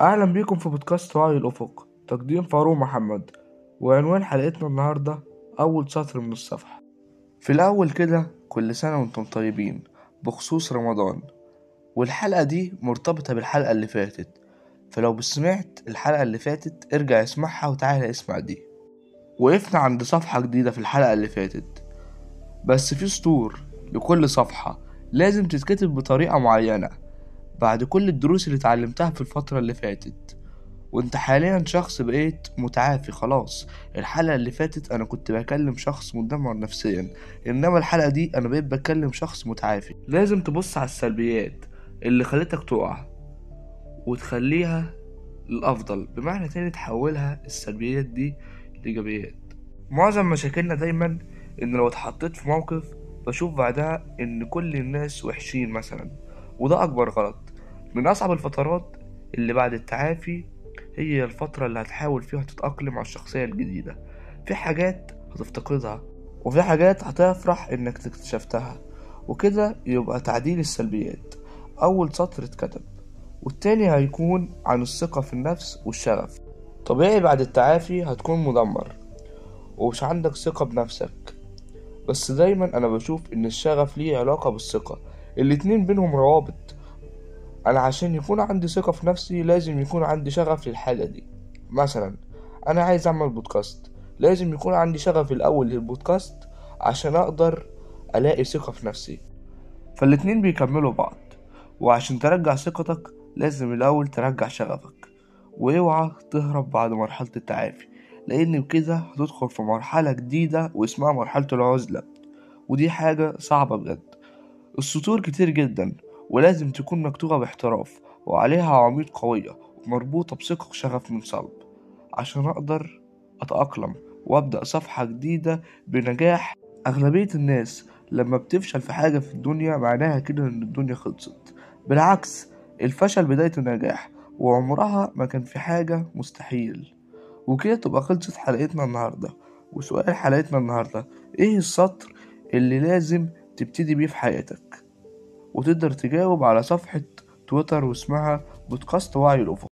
أهلا بيكم في بودكاست وعي الأفق. تقديم فاروق محمد. وعنوان حلقتنا النهاردة أول سطر من الصفحة. في الأول كده كل سنة وأنتم طيبين بخصوص رمضان. والحلقة دي مرتبطة بالحلقة اللي فاتت. فلو سمعت الحلقة اللي فاتت ارجع اسمعها وتعالى اسمع دي. وقفنا عند صفحة جديدة في الحلقة اللي فاتت. بس في سطور لكل صفحة لازم تتكتب بطريقة معينة. بعد كل الدروس اللي اتعلمتها في الفترة اللي فاتت. وانت حاليا شخص بقيت متعافي خلاص. الحلقة اللي فاتت أنا كنت بكلم شخص مدمر نفسيا. إنما الحلقة دي أنا بقيت بكلم شخص متعافي. لازم تبص على السلبيات اللي خلتك تقع وتخليها الأفضل. بمعنى تاني تحولها السلبيات دي لإيجابيات. معظم مشاكلنا دايما إن لو اتحطيت في موقف بشوف بعدها إن كل الناس وحشين مثلا. وده أكبر غلط. من أصعب الفترات اللي بعد التعافي هي الفترة اللي هتحاول فيها تتأقلم على الشخصية الجديدة. في حاجات هتفتقدها وفي حاجات هتفرح إنك اكتشفتها وكده يبقى تعديل السلبيات. أول سطر اتكتب والتاني هيكون عن الثقة في النفس والشغف. طبيعي بعد التعافي هتكون مدمر ومش عندك ثقة بنفسك. بس دايما أنا بشوف إن الشغف ليه علاقة بالثقة. الاتنين بينهم روابط. أنا عشان يكون عندي ثقة في نفسي لازم يكون عندي شغف للحاجة دي. مثلا أنا عايز أعمل بودكاست لازم يكون عندي شغف الأول للبودكاست عشان أقدر ألاقي ثقة في نفسي. فالاتنين بيكملوا بعض وعشان ترجع ثقتك لازم الأول ترجع شغفك. وأوعى تهرب بعد مرحلة التعافي لأن بكده هتدخل في مرحلة جديدة واسمها مرحلة العزلة. ودي حاجة صعبة بجد. السطور كتير جدا. ولازم تكون مكتوبة باحتراف وعليها عواميد قوية ومربوطة بثقة وشغف من صلب. عشان أقدر أتأقلم وأبدأ صفحة جديدة بنجاح أغلبية الناس لما بتفشل في حاجة في الدنيا معناها كده إن الدنيا خلصت. بالعكس الفشل بداية النجاح وعمرها ما كان في حاجة مستحيل. وكده تبقى خلصت حلقتنا النهاردة. وسؤال حلقتنا النهاردة إيه السطر اللي لازم تبتدي بيه في حياتك؟ وتقدر تجاوب على صفحة تويتر واسمها بودكاست وعي الأفق.